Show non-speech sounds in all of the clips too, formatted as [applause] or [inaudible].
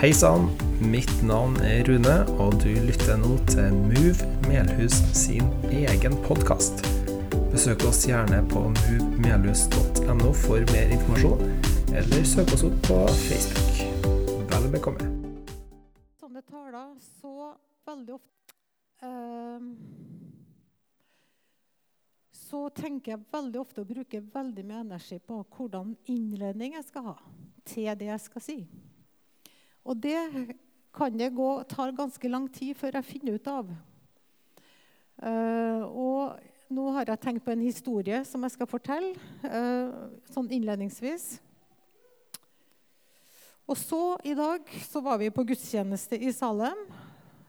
Hei sann, mitt navn er Rune, og du lytter nå til Move Melhus sin egen podkast. Besøk oss gjerne på movemelhus.no for mer informasjon, eller søk oss opp på Facebook. Vel bekomme. Sånne taler så veldig ofte eh, Så tenker jeg veldig ofte å bruke veldig mye energi på hvordan innledning jeg skal ha til det jeg skal si. Og det kan det gå, tar ganske lang tid før jeg finner ut av. Uh, og nå har jeg tenkt på en historie som jeg skal fortelle uh, sånn innledningsvis. Og så i dag så var vi på gudstjeneste i Salem.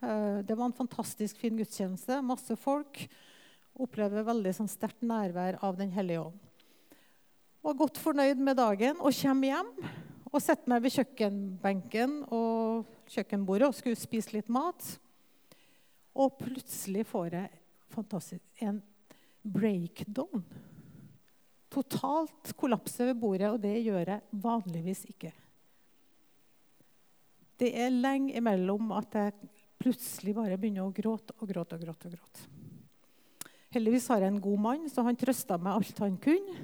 Uh, det var en fantastisk fin gudstjeneste. Masse folk. Opplever veldig sånn sterkt nærvær av Den hellige ånd. Var godt fornøyd med dagen og kommer hjem og sette meg ved kjøkkenbenken og kjøkkenbordet og skulle spise litt mat. Og plutselig får jeg en breakdown. Totalt kollapse ved bordet, og det gjør jeg vanligvis ikke. Det er lenge imellom at jeg plutselig bare begynner å gråte og gråte og gråte. og gråte. Heldigvis har jeg en god mann, så han trøsta meg alt han kunne.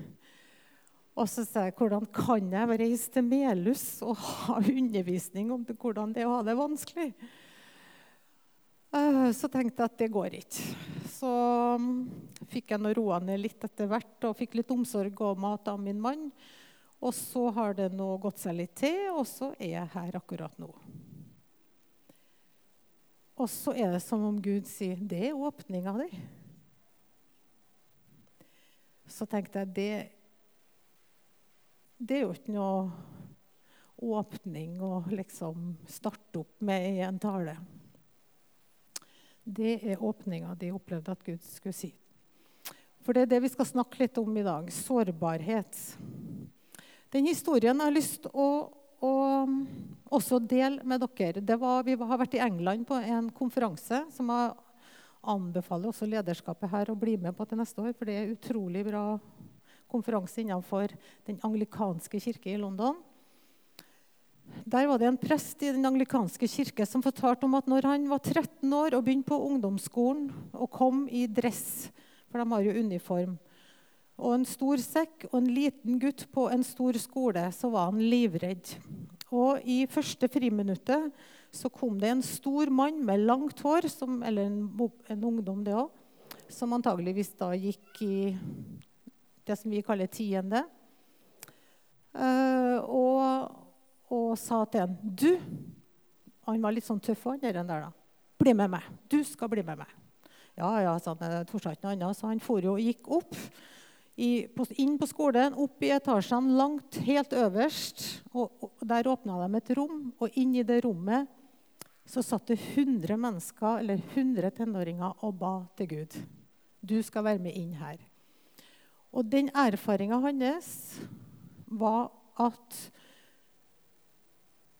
Og så sa jeg hvordan kan jeg reise til Melhus og ha undervisning om hvordan det er å ha det vanskelig? Eh, så tenkte jeg at det går ikke. Så mm, fikk jeg roa ned litt etter hvert og fikk litt omsorg og mat av min mann. Og så har det nå gått seg litt til, og så er jeg her akkurat nå. Og så er det som om Gud sier 'Det er åpninga di'. Så tenkte jeg det det er jo ikke noe åpning å liksom starte opp med i en tale. Det er åpninga de opplevde at Gud skulle si. For det er det vi skal snakke litt om i dag. Sårbarhet. Den historien jeg har lyst til å, å også dele med dere var, Vi har vært i England på en konferanse som jeg anbefaler også lederskapet her å bli med på til neste år. For det er utrolig bra konferanse innenfor den anglikanske kirke i London. Der var det en prest i den anglikanske kirke som fortalte om at når han var 13 år og begynte på ungdomsskolen og kom i dress, for de har jo uniform, og en stor sekk og en liten gutt på en stor skole, så var han livredd. Og i første friminuttet så kom det en stor mann med langt hår, som, eller en, en ungdom det òg, som antageligvis da gikk i det som vi kaller tiende. Uh, og, og, sa til ham Du Han var litt sånn tøff, han der. da. Bli med meg. Du skal bli med meg. Ja, ja, sa han. Torde ikke noe annet. Så han for jo og gikk opp. I, inn på skolen, opp i etasjene, langt helt øverst. Og, og Der åpna de et rom, og inn i det rommet så satt det 100 mennesker, eller 100 tenåringer og ba til Gud. Du skal være med inn her. Og den erfaringa hans var at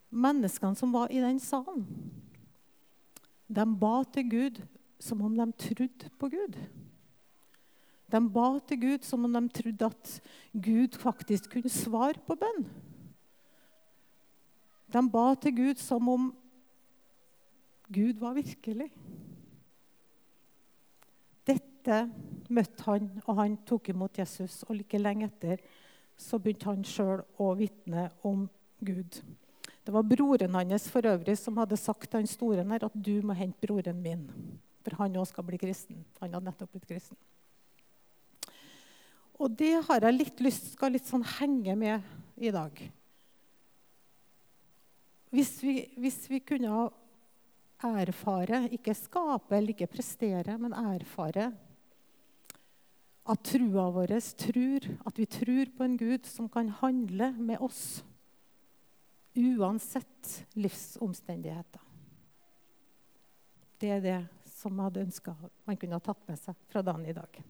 menneskene som var i den salen, de ba til Gud som om de trodde på Gud. De ba til Gud som om de trodde at Gud faktisk kunne svare på bønn. De ba til Gud som om Gud var virkelig. Dette møtte han, og han tok imot Jesus. Og like lenge etter så begynte han sjøl å vitne om Gud. Det var broren hans for øvrig som hadde sagt til han store her at du må hente broren min. For han òg skal bli kristen. Han hadde nettopp blitt kristen. Og det har jeg litt lyst skal litt sånn henge med i dag. Hvis vi, hvis vi kunne erfare, ikke skape eller ikke prestere, men erfare at trua vår tror, at vi tror på en Gud som kan handle med oss uansett livsomstendigheter. Det er det som jeg hadde ønska man kunne ha tatt med seg fra dagen i dag.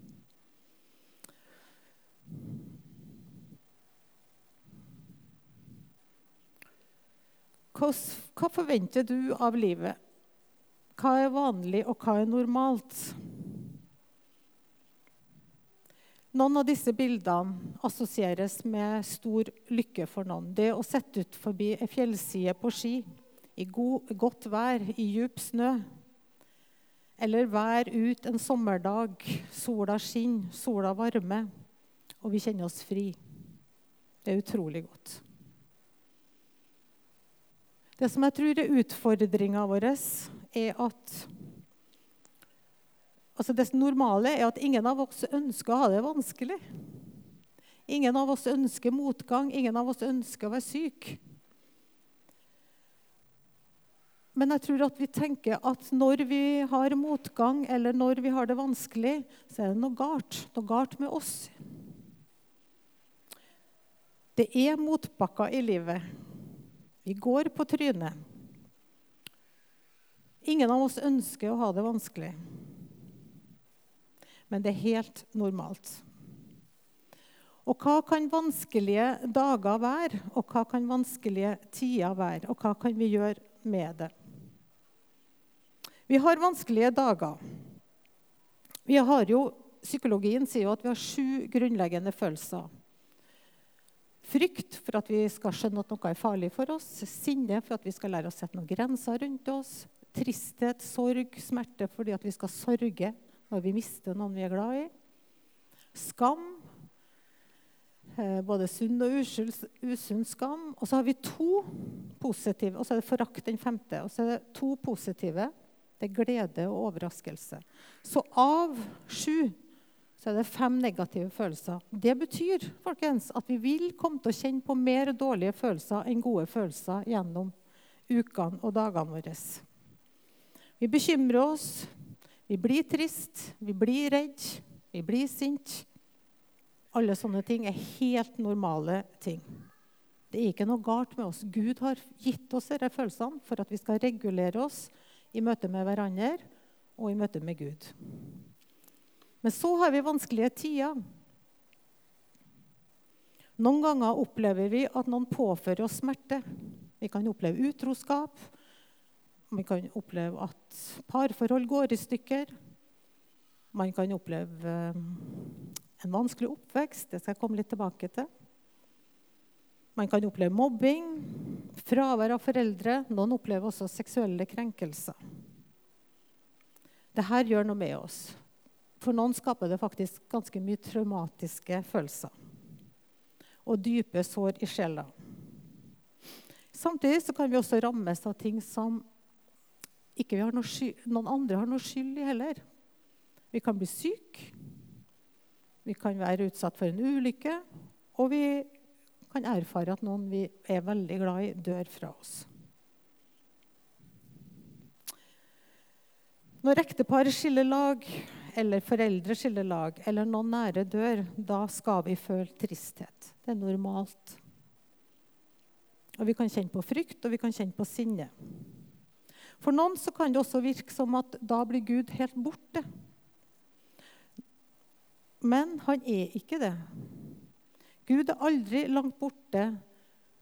Hva forventer du av livet? Hva er vanlig, og hva er normalt? Noen av disse bildene assosieres med stor lykke for noen. Det å sette ut forbi ei fjellside på ski i god, godt vær, i djup snø. Eller vær ut en sommerdag, sola skinner, sola varmer, og vi kjenner oss fri. Det er utrolig godt. Det som jeg tror er utfordringa vår, er at altså Det normale er at ingen av oss ønsker å ha det vanskelig. Ingen av oss ønsker motgang, ingen av oss ønsker å være syk. Men jeg tror at vi tenker at når vi har motgang, eller når vi har det vanskelig, så er det noe galt. Noe galt med oss. Det er motbakker i livet. Vi går på trynet. Ingen av oss ønsker å ha det vanskelig. Men det er helt normalt. Og hva kan vanskelige dager være, og hva kan vanskelige tider være? Og hva kan vi gjøre med det? Vi har vanskelige dager. Vi har jo, Psykologien sier jo at vi har sju grunnleggende følelser. Frykt for at vi skal skjønne at noe er farlig for oss. Sinne for at vi skal lære å sette noen grenser rundt oss. Tristhet, sorg, smerte fordi at vi skal sorge når vi mister noen vi er glad i. Skam. Eh, både sunn og usunn skam. Og så har vi to positive, og så er det forakt den femte. Og så er det to positive det er glede og overraskelse. Så av sju så er det fem negative følelser. Det betyr folkens, at vi vil komme til å kjenne på mer dårlige følelser enn gode følelser gjennom ukene og dagene våre. Vi bekymrer oss, vi blir trist, vi blir redd, vi blir sint. Alle sånne ting er helt normale ting. Det er ikke noe galt med oss. Gud har gitt oss disse følelsene for at vi skal regulere oss i møte med hverandre og i møte med Gud. Men så har vi vanskelige tider. Noen ganger opplever vi at noen påfører oss smerte. Vi kan oppleve utroskap. Vi kan oppleve at parforhold går i stykker. Man kan oppleve eh, en vanskelig oppvekst. Det skal jeg komme litt tilbake til. Man kan oppleve mobbing, fravær av foreldre. Noen opplever også seksuelle krenkelser. Dette gjør noe med oss. For noen skaper det faktisk ganske mye traumatiske følelser. Og dype sår i sjela. Samtidig kan vi også rammes av ting som ikke noe noen andre har noe skyld i heller. Vi kan bli syke, vi kan være utsatt for en ulykke, og vi kan erfare at noen vi er veldig glad i, dør fra oss. Når ektepar skiller lag, eller foreldre skiller lag, eller noen nære dør, da skal vi føle tristhet. Det er normalt. Og Vi kan kjenne på frykt og vi kan kjenne på sinne. For noen så kan det også virke som at da blir Gud helt borte. Men han er ikke det. Gud er aldri langt borte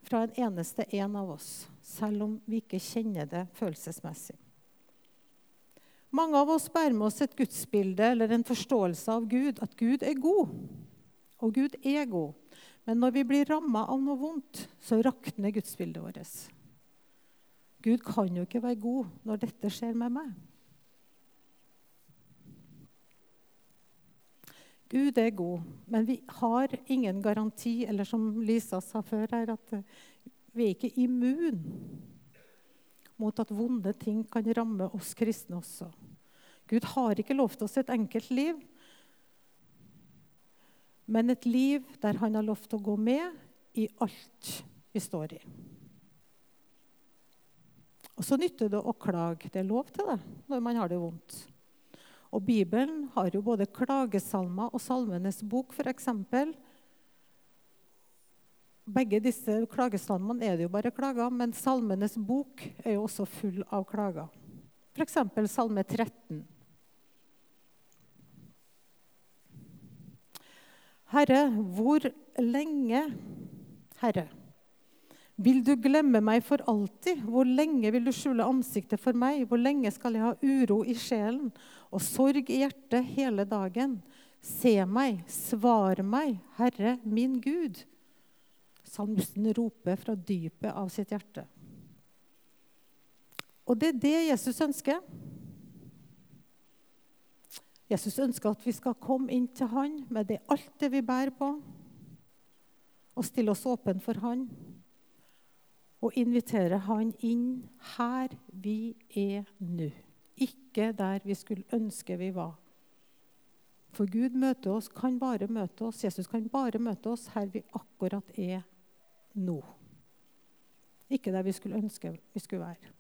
fra en eneste en av oss, selv om vi ikke kjenner det følelsesmessig. Mange av oss bærer med oss et gudsbilde eller en forståelse av Gud, at Gud er god. Og Gud er god. Men når vi blir ramma av noe vondt, så rakner gudsbildet vårt. Gud kan jo ikke være god når dette skjer med meg. Gud er god, men vi har ingen garanti, eller som Lisa sa før her, at eh, vi er ikke immun mot at vonde ting kan ramme oss kristne også. Gud har ikke lovt oss et enkelt liv, men et liv der han har lovt å gå med i alt vi står i. Og så nytter det å klage. Det er lov til det når man har det vondt. Og Bibelen har jo både klagesalmer og Salmenes bok, f.eks. Begge disse klagesalmene er det jo bare klager, men Salmenes bok er jo også full av klager. F.eks. Salme 13. Herre, hvor lenge, Herre, vil du glemme meg for alltid? Hvor lenge vil du skjule ansiktet for meg? Hvor lenge skal jeg ha uro i sjelen og sorg i hjertet hele dagen? Se meg, svar meg, Herre min Gud. Salmisten roper fra dypet av sitt hjerte. Og det er det Jesus ønsker. Jesus ønsker at vi skal komme inn til han med det, alt det vi bærer på, og stille oss åpen for han. Og invitere han inn her vi er nå. Ikke der vi skulle ønske vi var. For Gud møter oss, kan bare møte oss, Jesus kan bare møte oss her vi akkurat er nå. Ikke der vi skulle ønske vi skulle være.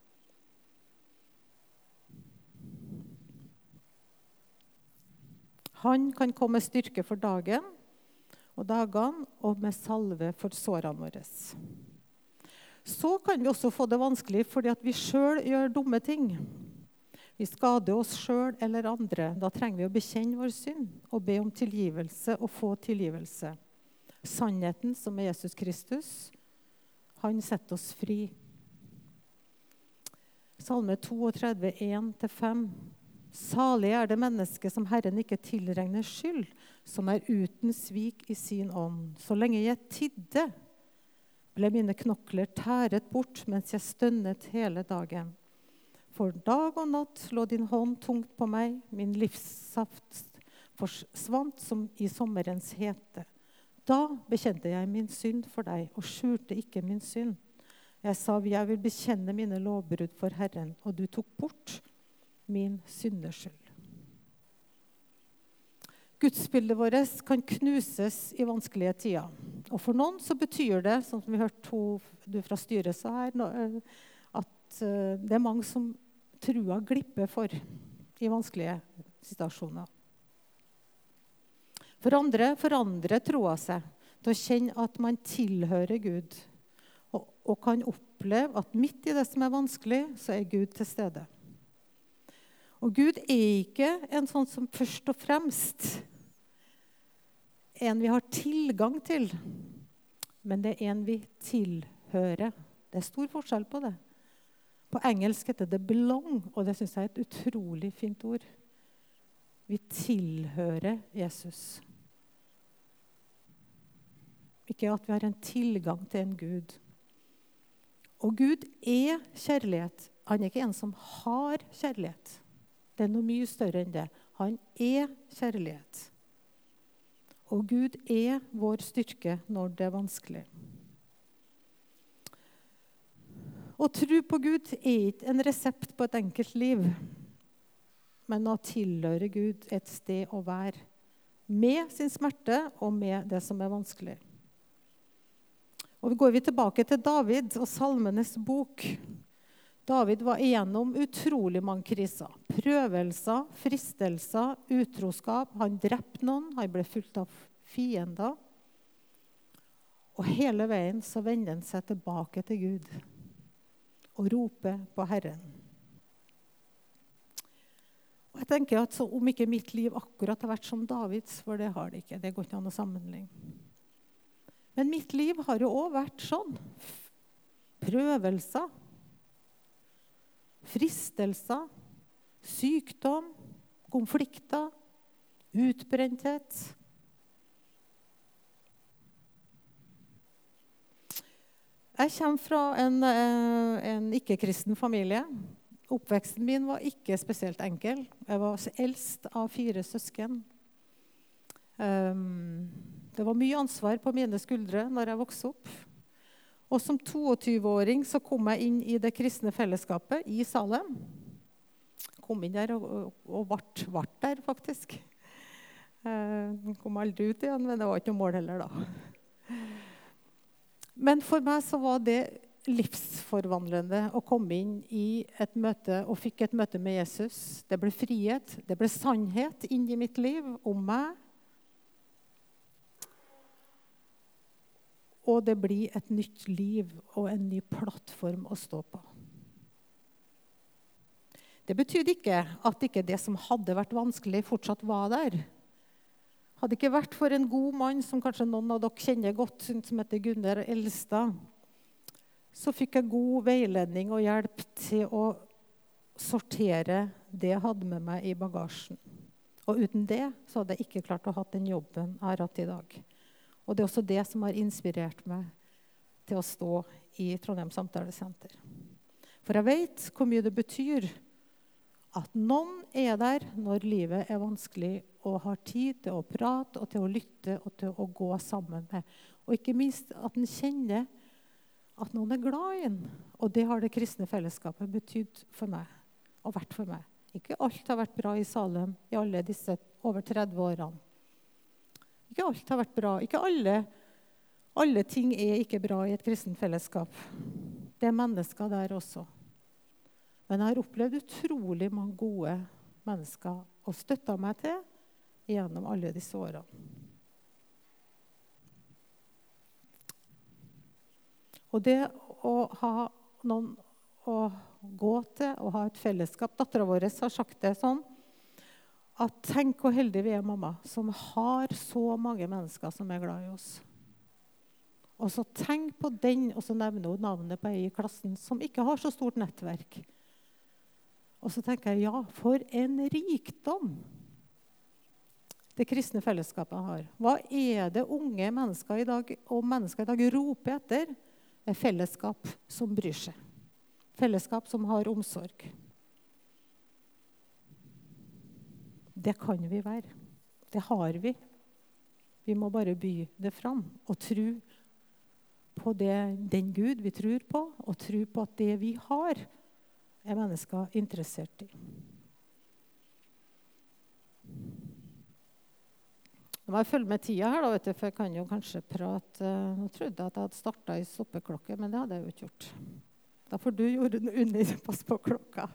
Han kan komme med styrke for dagen og dagene og med salve for sårene våre. Så kan vi også få det vanskelig fordi vi sjøl gjør dumme ting. Vi skader oss sjøl eller andre. Da trenger vi å bekjenne vår synd og be om tilgivelse og få tilgivelse. Sannheten, som er Jesus Kristus, han setter oss fri. Salme 32, 1-5. Salig er det mennesket som Herren ikke tilregner skyld, som er uten svik i sin ånd. Så lenge jeg tidde, ble mine knokler tæret bort mens jeg stønnet hele dagen. For dag og natt lå din hånd tungt på meg, min livssaft forsvant som i sommerens hete. Da bekjente jeg min synd for deg og skjulte ikke min synd. Jeg sa, jeg vil bekjenne mine lovbrudd for Herren, og du tok bort min synderskyld. Gudsbildet vårt kan knuses i vanskelige tider. Og For noen så betyr det, som vi hørte to, du fra styret sa her, eh, at eh, det er mange som trua glipper for i vanskelige situasjoner. For andre forandrer troa seg til å kjenne at man tilhører Gud, og, og kan oppleve at midt i det som er vanskelig, så er Gud til stede. Og Gud er ikke en sånn som først og fremst en vi har tilgang til, men det er en vi tilhører. Det er stor forskjell på det. På engelsk heter det 'belong', og det syns jeg er et utrolig fint ord. Vi tilhører Jesus. Ikke at vi har en tilgang til en Gud. Og Gud er kjærlighet. Han er ikke en som har kjærlighet. Det er noe mye større enn det. Han er kjærlighet. Og Gud er vår styrke når det er vanskelig. Å tro på Gud er ikke en resept på et enkelt liv, men å tilhøre Gud et sted å være. Med sin smerte og med det som er vanskelig. Og Går vi tilbake til David og Salmenes bok David var igjennom utrolig mange kriser. Prøvelser, fristelser, utroskap. Han drepte noen, han ble fulgt av fiender. Og hele veien så vender han seg tilbake til Gud og roper på Herren. Og jeg tenker at Om ikke mitt liv akkurat har vært som Davids, for det har det ikke, det går ikke an å sammenligne. Men mitt liv har jo òg vært sånn. Prøvelser fristelser, sykdom, konflikter, utbrenthet. Jeg kommer fra en, eh, en ikke-kristen familie. Oppveksten min var ikke spesielt enkel. Jeg var eldst av fire søsken. Ehm, det var mye ansvar på mine skuldre når jeg vokste opp. Og som 22-åring så kom jeg inn i det kristne fellesskapet i Salem. Kom inn der og, og ble, vart, der, faktisk. Eh, kom aldri ut igjen, men det var ikke noe mål heller da. Men for meg så var det livsforvandlende å komme inn i et møte og fikk et møte med Jesus. Det ble frihet, det ble sannhet inn i mitt liv om meg Og det blir et nytt liv og en ny plattform å stå på. Det betydde ikke at ikke det som hadde vært vanskelig, fortsatt var der. Hadde ikke vært for en god mann som kanskje noen av dere kjenner godt, som heter Gunnar Elstad, så fikk jeg god veiledning og hjelp til å sortere det jeg hadde med meg i bagasjen. Og uten det så hadde jeg ikke klart å ha den jobben jeg har hatt i dag. Og det er også det som har inspirert meg til å stå i Trondheim samtalesenter. For jeg vet hvor mye det betyr at noen er der når livet er vanskelig, og har tid til å prate og til å lytte og til å gå sammen med. Og ikke minst at en kjenner at noen er glad i en. Og det har det kristne fellesskapet betydd for meg og vært for meg. Ikke alt har vært bra i Salem i alle disse over 30 årene. Ikke alt har vært bra. Ikke alle, alle ting er ikke bra i et kristent fellesskap. Det er mennesker der også. Men jeg har opplevd utrolig mange gode mennesker og støtta meg til gjennom alle disse årene. Og det å ha noen å gå til og ha et fellesskap Dattera vår har sagt det sånn at tenk hvor heldige vi er, mamma, som har så mange mennesker som er glad i oss. Og så tenk på den, og så nevner hun navnet på ei i klassen som ikke har så stort nettverk. Og så tenker jeg ja, for en rikdom det kristne fellesskapet har. Hva er det unge mennesker i dag og mennesker i dag roper etter? Det er fellesskap som bryr seg. Fellesskap som har omsorg. Det kan vi være. Det har vi. Vi må bare by det fram og tro på det, den Gud vi tror på, og tro på at det vi har, er mennesker interessert i. Nå må jeg følge med tida her, da, du, for jeg kan jo kanskje prate Nå trodde jeg at jeg hadde starta i stoppeklokke, men det hadde jeg jo ikke gjort. Da får du den under. [laughs] Pass på klokka.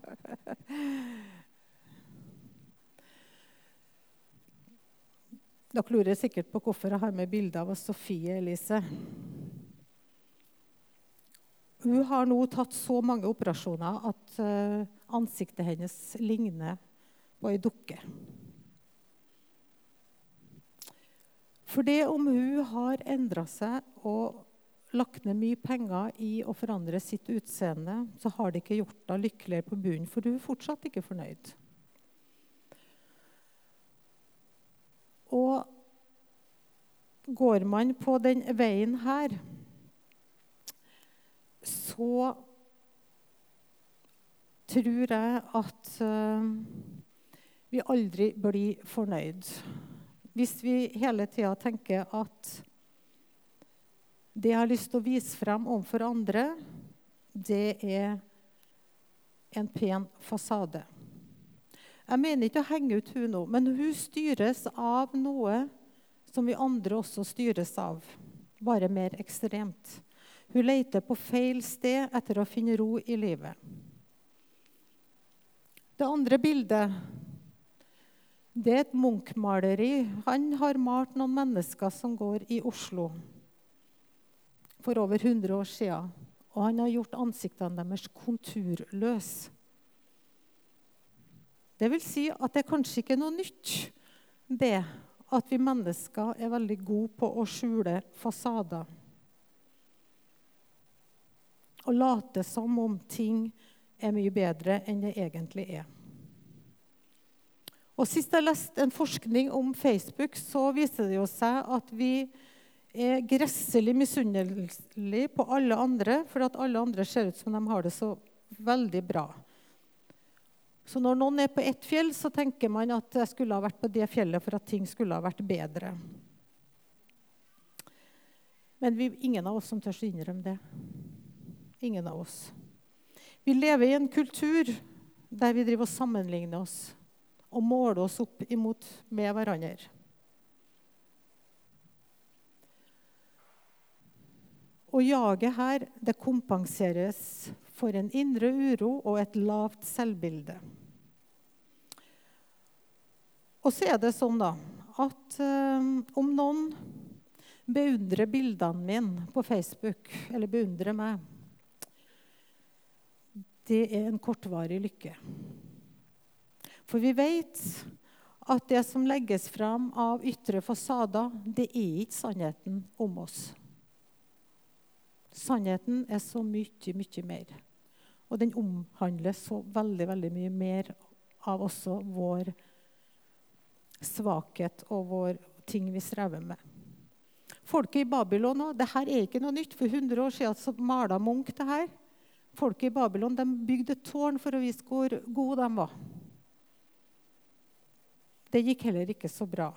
Dere lurer sikkert på hvorfor jeg har med bilde av Sofie Elise. Hun har nå tatt så mange operasjoner at uh, ansiktet hennes ligner på ei dukke. For det om hun har endra seg og lagt ned mye penger i å forandre sitt utseende, så har det ikke gjort henne lykkeligere på bunnen, for hun er fortsatt ikke fornøyd. Og går man på den veien her, så tror jeg at uh, vi aldri blir fornøyd. Hvis vi hele tida tenker at det jeg har lyst til å vise frem overfor andre, det er en pen fasade. Jeg mener ikke å henge ut hun nå, men hun styres av noe som vi andre også styres av, bare mer ekstremt. Hun leter på feil sted etter å finne ro i livet. Det andre bildet det er et Munch-maleri. Han har malt noen mennesker som går i Oslo for over 100 år siden. Og han har gjort ansiktene deres konturløse. Det vil si at det er kanskje ikke noe nytt, det at vi mennesker er veldig gode på å skjule fasader. Og late som om ting er mye bedre enn det egentlig er. Og Sist jeg leste en forskning om Facebook, så viser det jo seg at vi er gresselig misunnelige på alle andre, for at alle andre ser ut som de har det så veldig bra. Så når noen er på ett fjell, så tenker man at jeg skulle ha vært på det fjellet for at ting skulle ha vært bedre. Men vi, ingen av oss som tør å innrømme det. Ingen av oss. Vi lever i en kultur der vi driver og sammenligner oss og måler oss opp imot med hverandre. Og jaget her det kompenseres for en indre uro og et lavt selvbilde. Og så er det sånn da, at um, om noen beundrer bildene mine på Facebook, eller beundrer meg Det er en kortvarig lykke. For vi vet at det som legges fram av ytre fasader, det er ikke sannheten om oss. Sannheten er så mye, mye mer. Og den omhandler så veldig, veldig mye mer av også vår svakhet og vår ting vi strever med. Folket i Babylon òg. Dette er ikke noe nytt. For 100 år siden så mala Munch det her. folket i Babylon de bygde tårn for å vise hvor gode de var. Det gikk heller ikke så bra.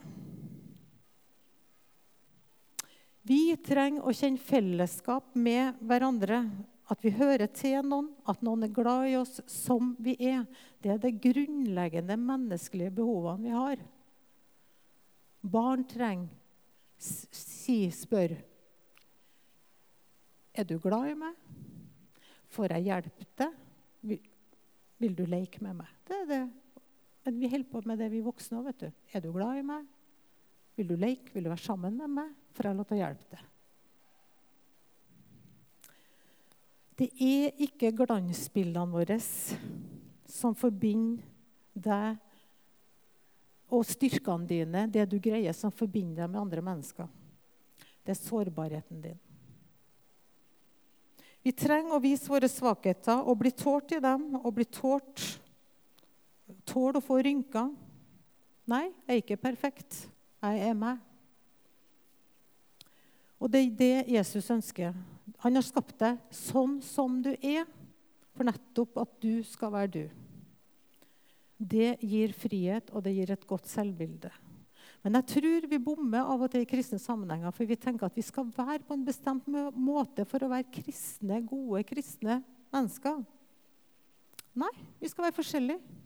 Vi trenger å kjenne fellesskap med hverandre. At vi hører til noen, at noen er glad i oss som vi er. Det er det grunnleggende menneskelige behovene vi har. Barn trenger si, spør Er du glad i meg? Får jeg hjelpe deg? Vil, du leke med meg? Det er det. Men vi holder på med det vi voksne òg. Er du glad i meg? Vil du leke? Vil du være sammen med meg? Får jeg lov til å hjelpe deg? Det er ikke glansbildene våre som forbinder deg og styrkene dine, det du greier, som forbinder deg med andre mennesker. Det er sårbarheten din. Vi trenger å vise våre svakheter og bli tålt i dem. og bli tålt, Tåle å få rynker. Nei, jeg er ikke perfekt. Jeg er meg. Og det er det Jesus ønsker. Han har skapt deg sånn som du er, for nettopp at du skal være du. Det gir frihet, og det gir et godt selvbilde. Men jeg tror vi bommer av og til i kristne sammenhenger, for vi tenker at vi skal være på en bestemt måte for å være kristne, gode kristne mennesker. Nei, vi skal være forskjellige.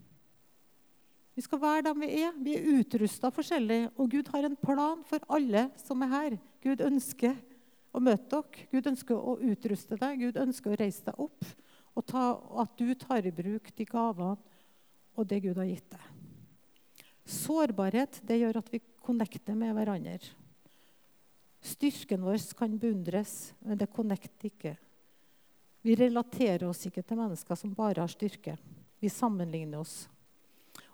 Vi skal være dem vi er. Vi er utrusta forskjellig. Og Gud har en plan for alle som er her. Gud ønsker å møte dere. Gud ønsker å utruste deg. Gud ønsker å reise deg opp. Og ta, at du tar i bruk de gavene og det Gud har gitt deg. Sårbarhet det gjør at vi connecter med hverandre. Styrken vår kan beundres, men det connecter ikke. Vi relaterer oss ikke til mennesker som bare har styrke. Vi sammenligner oss.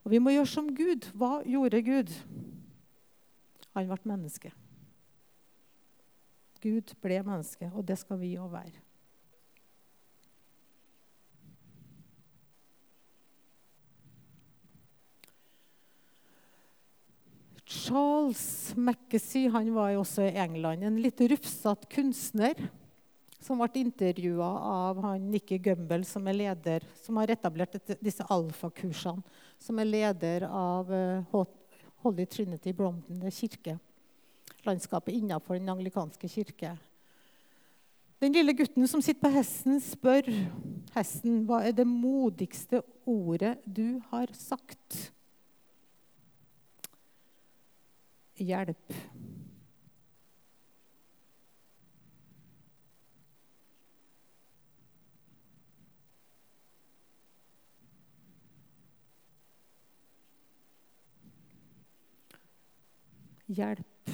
Og vi må gjøre som Gud. Hva gjorde Gud? Han ble menneske. Gud ble menneske, og det skal vi òg være. Charles Mackesy han var jo også i England. En litt rufsete kunstner som ble intervjua av han Nikki Gumbel, som er leder, som har etablert disse alfakursene. Som er leder av uh, Holy Trinity Brompton kirke. Landskapet innenfor den anglikanske kirke. Den lille gutten som sitter på hesten, spør hesten hva er det modigste ordet du har sagt. Hjelp. hjelp.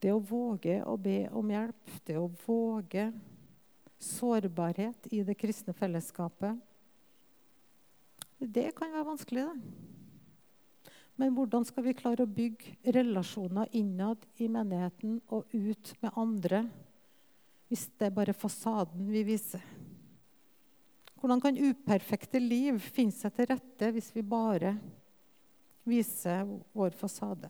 Det å våge å be om hjelp, det å våge sårbarhet i det kristne fellesskapet, det kan være vanskelig, det. Men hvordan skal vi klare å bygge relasjoner innad i menigheten og ut med andre hvis det er bare fasaden vi viser? Hvordan kan uperfekte liv finne seg til rette hvis vi bare viser vår fasade?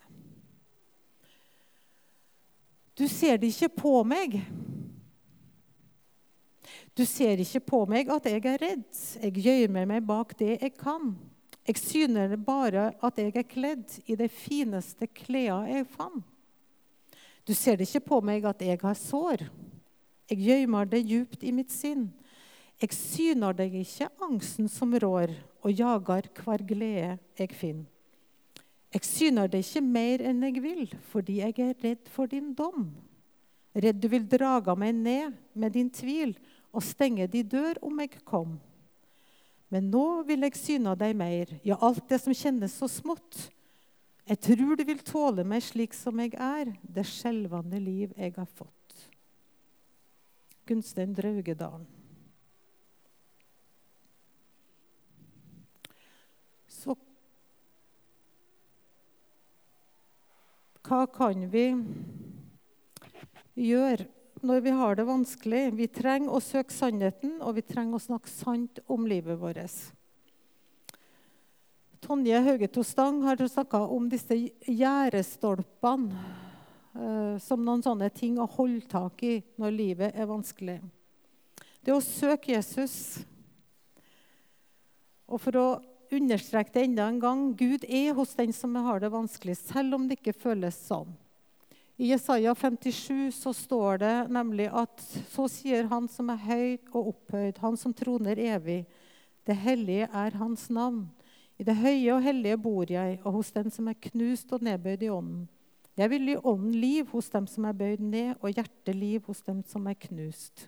Du ser det ikke på meg. Du ser ikke på meg at jeg er redd. Jeg gjemmer meg bak det jeg kan. Jeg syner bare at jeg er kledd i de fineste klærne jeg fant. Du ser ikke på meg at jeg har sår. Jeg gjemmer det djupt i mitt sinn. Jeg syner deg ikke angsten som rår, og jager hver glede jeg finner. Jeg syner deg ikke mer enn jeg vil, fordi jeg er redd for din dom. Redd du vil drage meg ned med din tvil og stenge de dør om jeg kom. Men nå vil jeg syne deg mer, ja, alt det som kjennes så smått. Jeg tror du vil tåle meg slik som jeg er, det skjelvende liv jeg har fått. Gunstein Draugedalen. Så hva kan vi gjøre når vi har det vanskelig? Vi trenger å søke sannheten, og vi trenger å snakke sant om livet vårt. Tonje Haugeto Stang har snakka om disse gjerdestolpene eh, som noen sånne ting å holde tak i når livet er vanskelig. Det å søke Jesus. Og for å understreke det enda en gang Gud er hos den som har det vanskelig, selv om det ikke føles sånn. I Jesaja 57 så står det nemlig at så sier Han som er høy og opphøyd, Han som troner evig. Det hellige er Hans navn. I det høye og hellige bor jeg, og hos den som er knust og nedbøyd i ånden. Jeg vil gi ånden liv hos dem som er bøyd ned, og hjerteliv hos dem som er knust.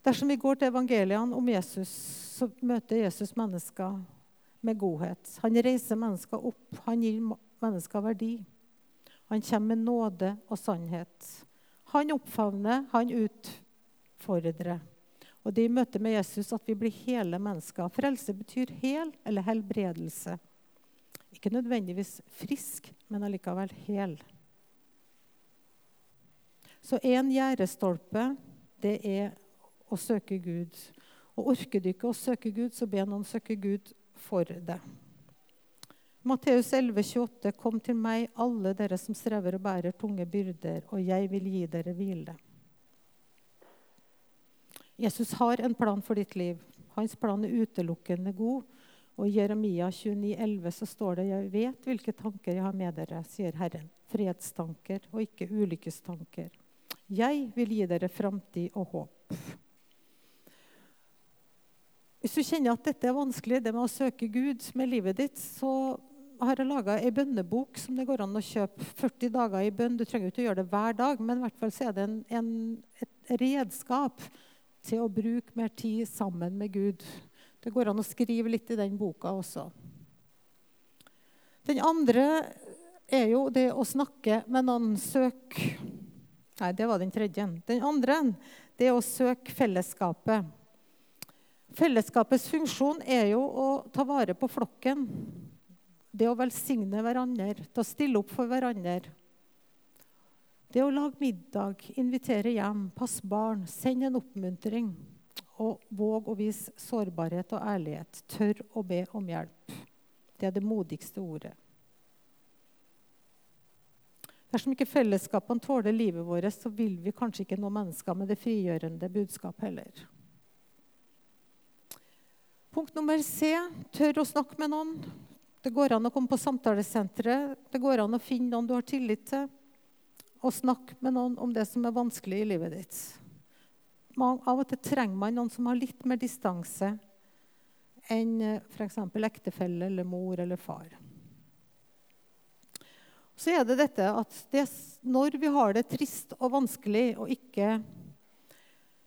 Dersom vi går til evangeliene om Jesus, så møter Jesus mennesker med godhet. Han reiser mennesker opp, han gir mennesker verdi. Han kommer med nåde og sannhet. Han oppfavner, han utfordrer. Og det er i møte med Jesus at vi blir hele mennesker. Frelse betyr hel eller helbredelse. Ikke nødvendigvis frisk, men allikevel hel. Så en gjerdestolpe, det er å søke Gud. Og orker du ikke å søke Gud, så be noen søke Gud for deg. Matteus 11, 28, Kom til meg, alle dere som strever og bærer tunge byrder, og jeg vil gi dere hvile. Jesus har en plan for ditt liv. Hans plan er utelukkende god. Og I Jeremia 29, 11 så står det Jeg vet hvilke tanker jeg har med dere, sier Herren. Fredstanker og ikke ulykkestanker. Jeg vil gi dere framtid og håp. Hvis du kjenner at dette er vanskelig, det med å søke Gud med livet ditt, så har jeg laga ei bønnebok som det går an å kjøpe. 40 dager i bønn. Du trenger ikke å gjøre det hver dag, men i hvert fall så er det en, en, et redskap til å bruke mer tid sammen med Gud. Det går an å skrive litt i den boka også. Den andre er jo det å snakke med noen. Søk Nei, det var den tredje. Den andre det er å søke fellesskapet. Fellesskapets funksjon er jo å ta vare på flokken. Det å velsigne hverandre, til å stille opp for hverandre. Det å lage middag, invitere hjem, passe barn, sende en oppmuntring. Og våg å vise sårbarhet og ærlighet. Tør å be om hjelp. Det er det modigste ordet. Dersom ikke fellesskapene tåler livet vårt, så vil vi kanskje ikke nå mennesker med det frigjørende budskap heller. Punkt nummer C tør å snakke med noen. Det går an å komme på samtalesenteret. Det går an å finne noen du har tillit til, og snakke med noen om det som er vanskelig i livet ditt. Av og til trenger man noen som har litt mer distanse enn eh, f.eks. ektefelle eller mor eller far. Så er det dette at det, når vi har det trist og vanskelig og ikke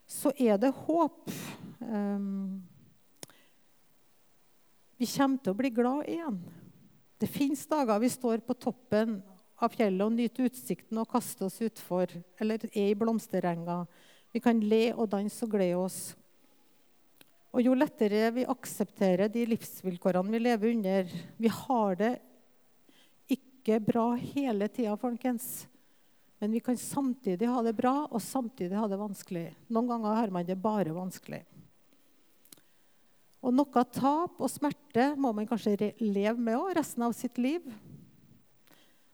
Så er det håp. Um, vi kommer til å bli glad igjen. Det fins dager vi står på toppen av fjellet og nyter utsikten og kaster oss utfor, eller er i blomsterenga. Vi kan le og danse og glede oss. Og jo lettere vi aksepterer de livsvilkårene vi lever under Vi har det ikke bra hele tida, folkens. Men vi kan samtidig ha det bra og samtidig ha det vanskelig. Noen ganger har man det bare vanskelig. Og noe tap og smerte må man kanskje leve med også, resten av sitt liv.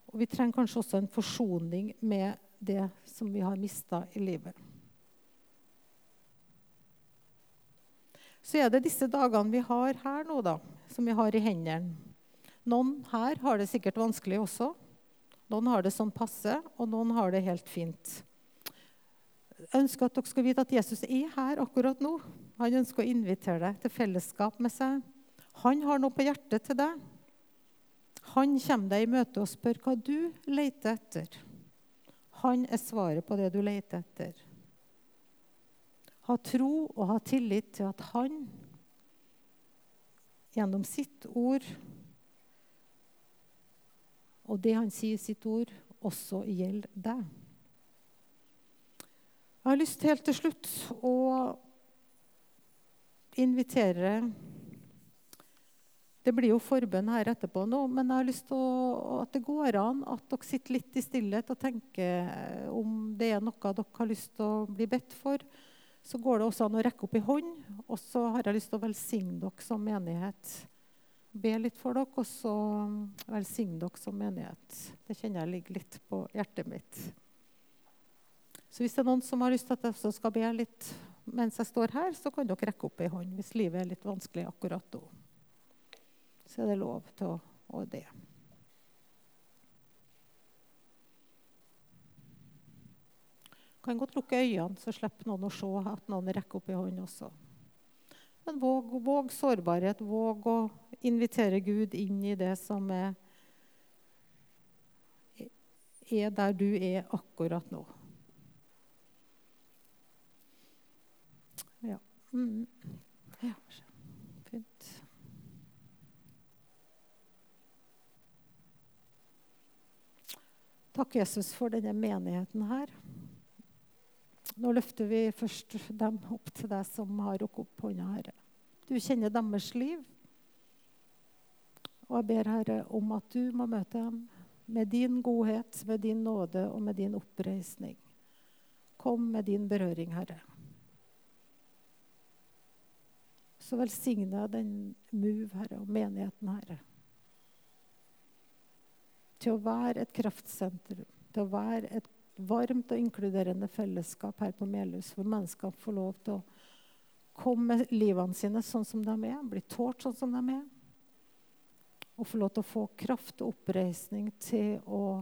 Og vi trenger kanskje også en forsoning med det som vi har mista i livet. Så er det disse dagene vi har her nå, da, som vi har i hendene. Noen her har det sikkert vanskelig også. Noen har det sånn passe, og noen har det helt fint. Jeg ønsker at dere skal vite at Jesus er her akkurat nå. Han ønsker å invitere deg til fellesskap med seg. Han har noe på hjertet til deg. Han kommer deg i møte og spør hva du leter etter. Han er svaret på det du leter etter. Ha tro og ha tillit til at han gjennom sitt ord og det han sier i sitt ord, også gjelder deg. Jeg har lyst helt til slutt å invitere Det blir jo forbønn her etterpå nå, men jeg har lyst til at det går an at dere sitter litt i stillhet og tenker om det er noe dere har lyst til å bli bedt for. Så går det også an å rekke opp i hånd, og så har jeg lyst til å velsigne dere som menighet be litt for dere, og så velsigne dere som menighet. Det kjenner jeg ligger litt på hjertet mitt. Så hvis det er noen som har lyst til at jeg også skal be litt mens jeg står her, så kan dere rekke opp ei hånd hvis livet er litt vanskelig akkurat nå. Så er det lov til å, å det. kan godt lukke øynene, så slipper noen å se at noen rekker opp ei hånd også. Men våg, våg, sårbarhet. Våg å invitere Gud inn i det som er, er der du er akkurat nå. Ja. Mm. ja. Fint. Takk, Jesus, for denne menigheten her. Nå løfter vi først dem opp til deg som har rukket opp hånda, Herre. Du kjenner deres liv. Og jeg ber, Herre, om at du må møte dem med din godhet, med din nåde og med din oppreisning. Kom med din berøring, Herre. Så velsigne den Move, Herre, og menigheten, Herre. Til å være et kraftsenter, til å være et varmt og inkluderende fellesskap her på Melhus, hvor mennesker får lov til å komme med livene sine sånn som de er, bli tålt sånn som de er, og få lov til å få kraft og oppreisning til å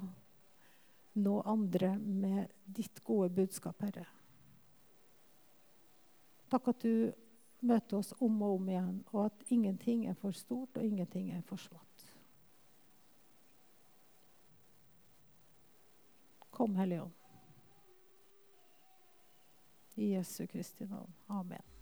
nå andre med ditt gode budskap, Herre. Takk at du møter oss om og om igjen, og at ingenting er for stort og ingenting er for smått. Kom, Hellige Ånd. I Jesu Kristi navn. Amen.